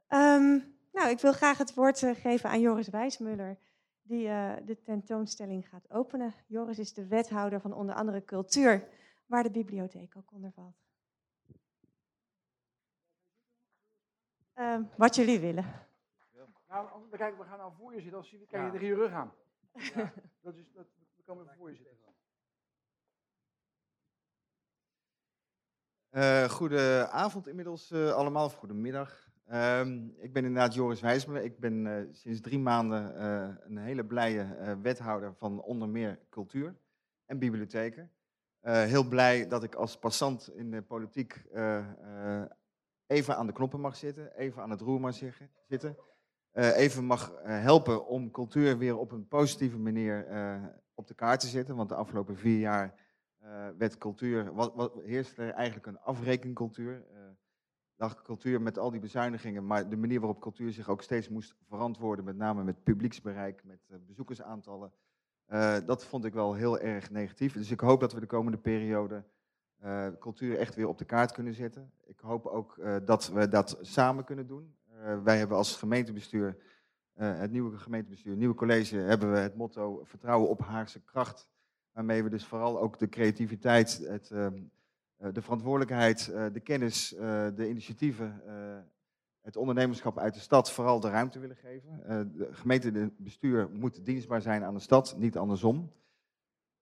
Ehm, nou, ik wil graag het woord eh, geven aan Joris Wijsmuller, die eh, de tentoonstelling gaat openen. Joris is de wethouder van onder andere cultuur, waar de bibliotheek ook onder valt. Ehm, wat jullie willen. Nou, als- dan kijk, we gaan nou voor je zitten, zie je, kijk je Ja. tegen je rug aan. (laughs) Dat is, dat, we komen even voor je zitten. Eh goedenavond inmiddels eh, allemaal, of goedemiddag. Ehm, ik ben inderdaad Joris Wijsmuller. Ik ben eh, sinds drie maanden eh, een hele blije eh, wethouder van onder meer cultuur en bibliotheken. Eh, heel blij dat ik als passant in de politiek eh, eh, even aan de knoppen mag zitten, even aan het roer mag zeggen- zitten. Eh, even mag eh, helpen om cultuur weer op een positieve manier eh, op de kaart te zetten. Want de afgelopen vier jaar werd cultuur, wat, wat er eigenlijk een afrekencultuur. lag cultuur met al die bezuinigingen, maar de manier waarop cultuur zich ook steeds moest verantwoorden, met name met publieksbereik, met bezoekersaantallen, dat vond ik wel heel erg negatief. Dus ik hoop dat we de komende periode cultuur echt weer op de kaart kunnen zetten. Ik hoop ook dat we dat samen kunnen doen. Eh, wij hebben als gemeentebestuur, eh, het nieuwe gemeentebestuur, het nieuwe college, hebben we het motto vertrouwen op Haagse kracht. Waarmee we dus vooral ook de creativiteit, het, ehm, eh, de verantwoordelijkheid, de kennis, de initiatieven, het ondernemerschap uit de stad vooral de ruimte willen geven. De gemeentebestuur moet dienstbaar zijn aan de stad, niet andersom.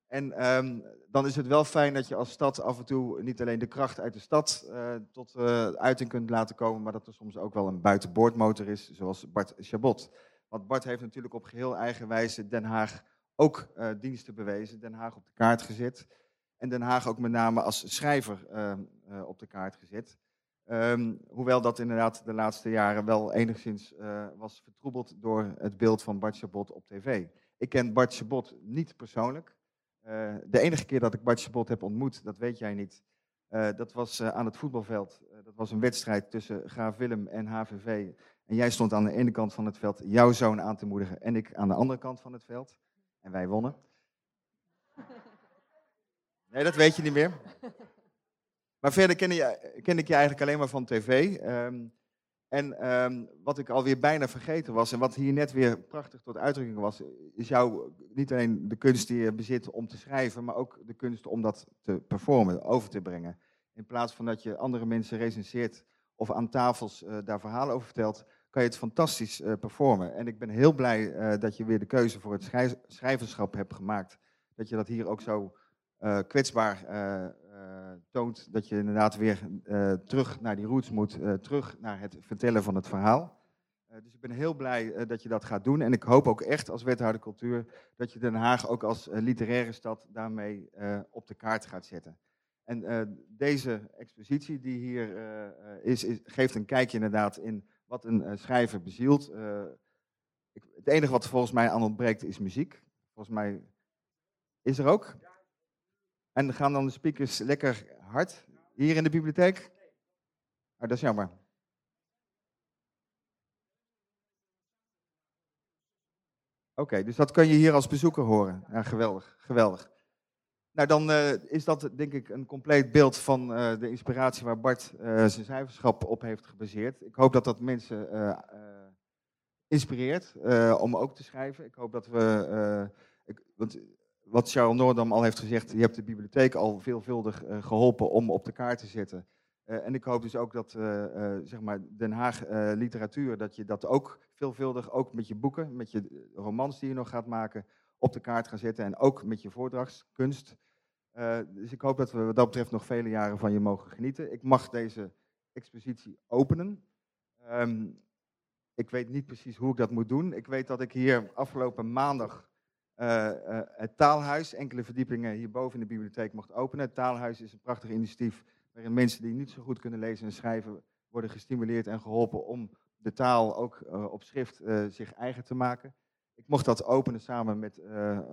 En ehm, dan is het wel fijn dat je als stad af en toe niet alleen de kracht uit de stad uh, tot uh, uiting kunt laten komen, maar dat er soms ook wel een buitenboordmotor is, zoals Bart Chabot. Want Bart heeft natuurlijk op geheel eigen wijze Den Haag ook uh, diensten bewezen, Den Haag op de kaart gezet. En Den Haag ook met name als schrijver op de kaart gezet. Um, hoewel dat inderdaad de laatste jaren wel enigszins was vertroebeld door het beeld van Bart Chabot op tv. Ik ken Bart Chabot niet persoonlijk. Uh, de enige keer dat ik Bart Chabot heb ontmoet, dat weet jij niet, uh, dat was uh, aan het voetbalveld. dat was een wedstrijd tussen Graaf Willem en HVV. En jij stond aan de ene kant van het veld jouw zoon aan te moedigen en ik aan de andere kant van het veld. En wij wonnen. (laughs) Nee, dat weet je niet meer. Maar verder ken, je, ken ik je eigenlijk alleen maar van tv. Um, en um, wat ik alweer bijna vergeten was, en wat hier net weer prachtig tot uitdrukking was, is jouw niet alleen de kunst die je bezit om te schrijven, maar ook de kunst om dat te performen, over te brengen. In plaats van dat je andere mensen recenseert of aan tafels uh, daar verhalen over vertelt, kan je het fantastisch uh, performen. En ik ben heel blij uh, dat je weer de keuze voor het schrijverschap hebt gemaakt. Dat je dat hier ook zo kwetsbaar toont dat je inderdaad weer uh, terug naar die roots moet, uh, terug naar het vertellen van het verhaal. dus ik ben heel blij dat je dat gaat doen. En ik hoop ook echt als wethouder cultuur dat je Den Haag ook als literaire stad daarmee op de kaart gaat zetten. En deze expositie die hier is, is, geeft een kijkje inderdaad in wat een schrijver bezielt. Ik, het enige wat volgens mij aan ontbreekt is muziek. Volgens mij is er ook. En gaan dan de speakers lekker hard hier in de bibliotheek? Oh, dat is jammer. Oké, dus dat kan je hier als bezoeker horen. Ja, geweldig, geweldig. Nou, dan uh, is dat denk ik een compleet beeld van uh, de inspiratie waar Bart uh, zijn cijferschap op heeft gebaseerd. Ik hoop dat dat mensen inspireert om ook te schrijven. Ik hoop dat we, ik, want wat Charles Noordam al heeft gezegd, je hebt de bibliotheek al veelvuldig uh, geholpen om op de kaart te zetten. Uh, en ik hoop dus ook dat uh, zeg maar Den Haag literatuur, dat je dat ook veelvuldig, ook met je boeken, met je romans die je nog gaat maken, op de kaart gaat zetten. En ook met je voordrachtskunst. dus ik hoop dat we wat dat betreft nog vele jaren van je mogen genieten. Ik mag deze expositie openen. Um, ik weet niet precies hoe ik dat moet doen. Ik weet dat ik hier afgelopen maandag het taalhuis, enkele verdiepingen hierboven in de bibliotheek mocht openen. Het taalhuis is een prachtig initiatief waarin mensen die niet zo goed kunnen lezen en schrijven worden gestimuleerd en geholpen om de taal ook uh, op schrift zich eigen te maken. Ik mocht dat openen samen met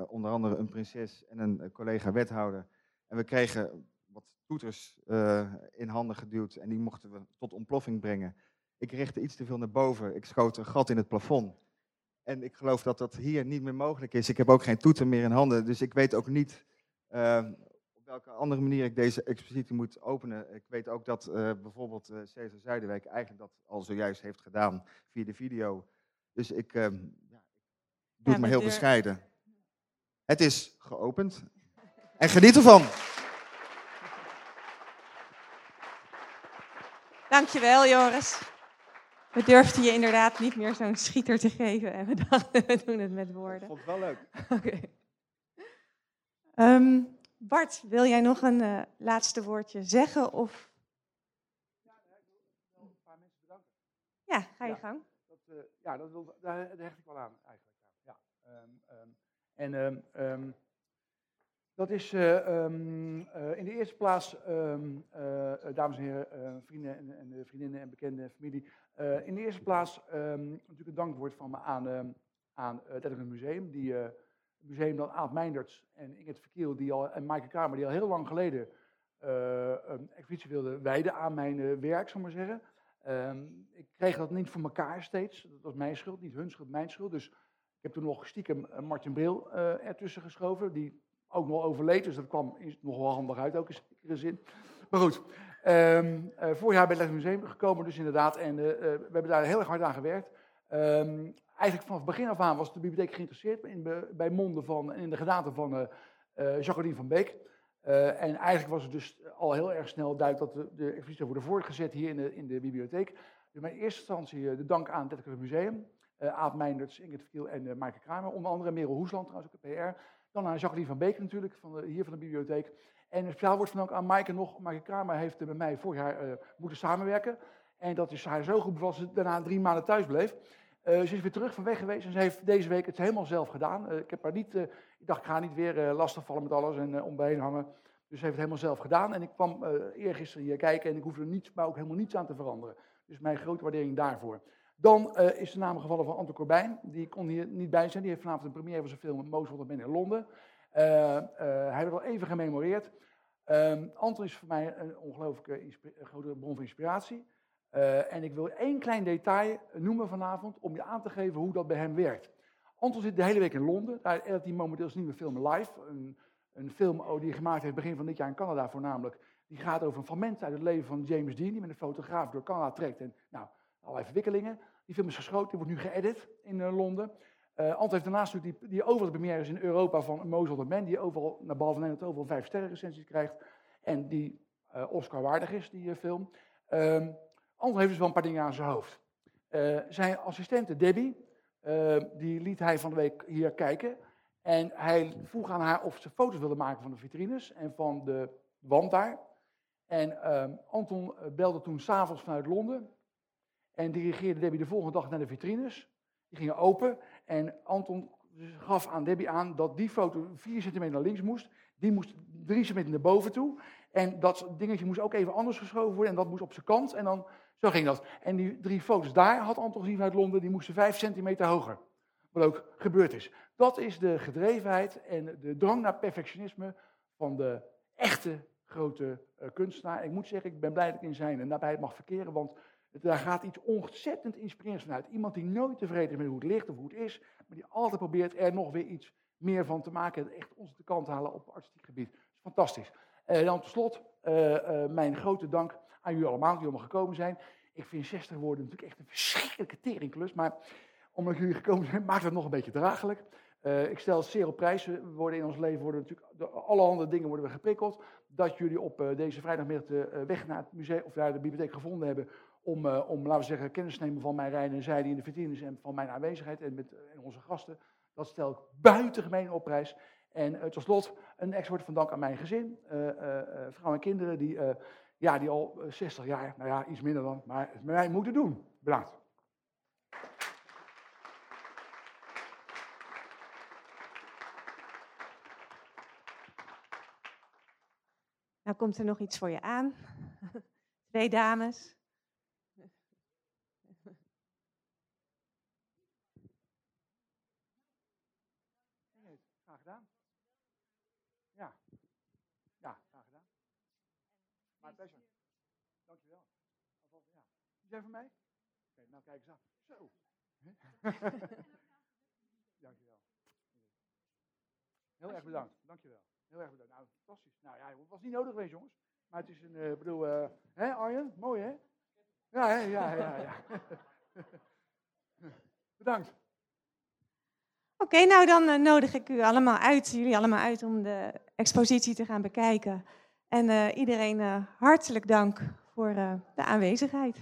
onder andere een prinses en een collega wethouder. En we kregen wat toeters in handen geduwd en die mochten we tot ontploffing brengen. Ik richtte iets te veel naar boven. Ik schoot een gat in het plafond. En ik geloof dat dat hier niet meer mogelijk is. Ik heb ook geen toeter meer in handen, dus ik weet ook niet uh, op welke andere manier ik deze expositie moet openen. Ik weet ook dat uh, bijvoorbeeld uh, Cesar Zuiderwijk eigenlijk dat al zojuist heeft gedaan via de video. Dus ik ja, doe ja, het maar heel deur... bescheiden. Het is geopend. En geniet ervan. Dankjewel, Joris. We durfden je inderdaad niet meer zo'n schieter te geven en we dachten, we doen het met woorden. Ik vond het wel leuk. Oké. Okay. Um, Bart, wil jij nog een uh, laatste woordje zeggen? Of... Ja, ik wil een paar mensen bedanken. Ja, ga je ja, gang. Dat, uh, ja, dat wil, daar, daar, hecht ik wel aan eigenlijk. Ja. Um, um, en um, dat is uh, um, uh, in de eerste plaats, um, uh, dames en heren, vrienden en, en, vriendinnen en bekenden en familie. in de eerste plaats um, natuurlijk een dankwoord van me aan, aan het Museum. Die het museum dan Aad Meindert en Inget Verkiel die al, en Maaike Kamer, die al heel lang geleden een expositie wilden wijden aan mijn werk, zal ik maar zeggen. ik kreeg dat niet voor elkaar steeds. Dat was mijn schuld, niet hun schuld, mijn schuld. Dus ik heb toen nog stiekem Martin Bril ertussen geschoven, die ook nog overleed. Dus dat kwam nog wel handig uit, ook in zekere zin. Maar goed, um, uh, vorig jaar naar het museum gekomen, dus inderdaad. En uh, uh, we hebben daar heel erg hard aan gewerkt. Um, eigenlijk vanaf het begin af aan was de bibliotheek geïnteresseerd in, bij monden van, in de gedaante van Jacqueline van Beek. en eigenlijk was het dus al heel erg snel duidelijk dat de, de expositie worden voortgezet hier in de, in de bibliotheek. Dus in eerste instantie de dank aan het Museum. Aad Meinderts, Ingrid Verkiel en uh, Maaike Kramer. Onder andere Merel Hoesland trouwens ook, de PR. Dan aan Jacqueline van Beek natuurlijk, van de, hier van de bibliotheek. En speciaal wordt van ook aan Maaike nog. Maaike Kramer heeft met mij vorig jaar eh, moeten samenwerken. En dat is haar zo goed bevallen ze daarna drie maanden thuis bleef. Eh, ze is weer terug van weg geweest en ze heeft deze week het helemaal zelf gedaan. Eh, ik, heb haar niet, ik dacht, ik ga niet weer eh, lastigvallen met alles en om hangen. Dus ze heeft het helemaal zelf gedaan. En ik kwam eergisteren hier kijken en ik hoefde er niets, maar ook helemaal niets aan te veranderen. Dus mijn grote waardering daarvoor. Dan eh, is de naam gevallen van Anton Corbijn. Die kon hier niet bij zijn. Die heeft vanavond een première van zijn film Wanted Man in Londen. Eh, eh, hij werd al even gememoreerd. Ehm, Anton is voor mij een ongelooflijke grote bron van inspiratie. En ik wil één klein detail noemen vanavond om je aan te geven hoe dat bij hem werkt. Anton zit de hele week in Londen. Daar edit hij momenteel zijn nieuwe film Live. Een, een film oh, die hij gemaakt heeft begin van dit jaar in Canada voornamelijk. Die gaat over een fragment uit het leven van James Dean, die met een fotograaf door Canada trekt. En nou, allerlei verwikkelingen. Die film is geschoten, die wordt nu geëdit in eh, Londen. Anton heeft daarnaast die, die overal de première is in Europa van Mozart of Man, die overal, naar behalve Nederland, overal vijf sterren recensies krijgt. En die eh, Oscar waardig is, die film. Ehm Anton heeft dus wel een paar dingen aan zijn hoofd. Zijn assistente Debbie, die liet hij van de week hier kijken. En hij vroeg aan haar of ze foto's wilde maken van de vitrines en van de wand daar. En ehm, Anton belde toen s'avonds vanuit Londen. En dirigeerde Debbie de volgende dag naar de vitrines. Die gingen open. En Anton gaf aan Debbie aan dat die foto 4 centimeter naar links moest. Die moest 3 centimeter naar boven toe. En dat dingetje moest ook even anders geschoven worden. En dat moest op zijn kant. En dan, zo ging dat. En die drie foto's daar had Anton gezien vanuit Londen. Die moesten 5 centimeter hoger. Wat ook gebeurd is. Dat is de gedrevenheid en de drang naar perfectionisme van de echte grote eh, kunstenaar. Ik moet zeggen, ik ben blij dat ik in zijn nabijheid mag verkeren. Want daar gaat iets ontzettend inspirerends vanuit. Iemand die nooit tevreden is met hoe het ligt of hoe het is. Maar die altijd probeert er nog weer iets meer van te maken. En echt ons de kant halen op artistiek gebied. Is fantastisch. En dan tot slot eh, eh, mijn grote dank aan jullie allemaal die allemaal gekomen zijn. Ik vind 60 woorden natuurlijk echt een verschrikkelijke teringklus. Maar omdat jullie gekomen zijn, maakt het nog een beetje draaglijk. Eh, ik stel het zeer op prijs. We worden in ons leven worden natuurlijk door allerhande dingen worden we geprikkeld. Dat jullie op eh, deze vrijdagmiddag de eh, weg naar het museum of naar de bibliotheek gevonden hebben. Om, eh, om, zeggen, kennis te nemen van mijn rijden en zijde in de vitrines en van mijn aanwezigheid en met en onze gasten. Dat stel ik buitengemeen op prijs. En eh, tot slot een extra van dank aan mijn gezin, eh, eh, eh, vrouw en kinderen, die, eh, ja, die al eh, 60 jaar, nou ja, iets minder dan, maar het met mij moeten doen. Bedankt. Nou komt er nog iets voor je aan. (laughs) Twee dames. Graag gedaan. Ja. Ja, graag gedaan. Maar pleasure. Dankjewel. Alvast, Die zijn van mij? Oké, nou kijk eens aan. Zo. (laughs) (laughs) Dankjewel. Heel erg bedankt. Dankjewel. Heel erg bedankt. Nou, fantastisch. Nou ja, het was niet nodig geweest, jongens. Maar het is een, eh, bedoel, eh, hè Arjen? Mooi, hè? Ja, hè? ja, ja, ja. (laughs) bedankt. Oké, nou dan eh, nodig ik u allemaal uit, jullie allemaal uit om de expositie te gaan bekijken. En eh, iedereen eh, hartelijk dank voor eh, de aanwezigheid.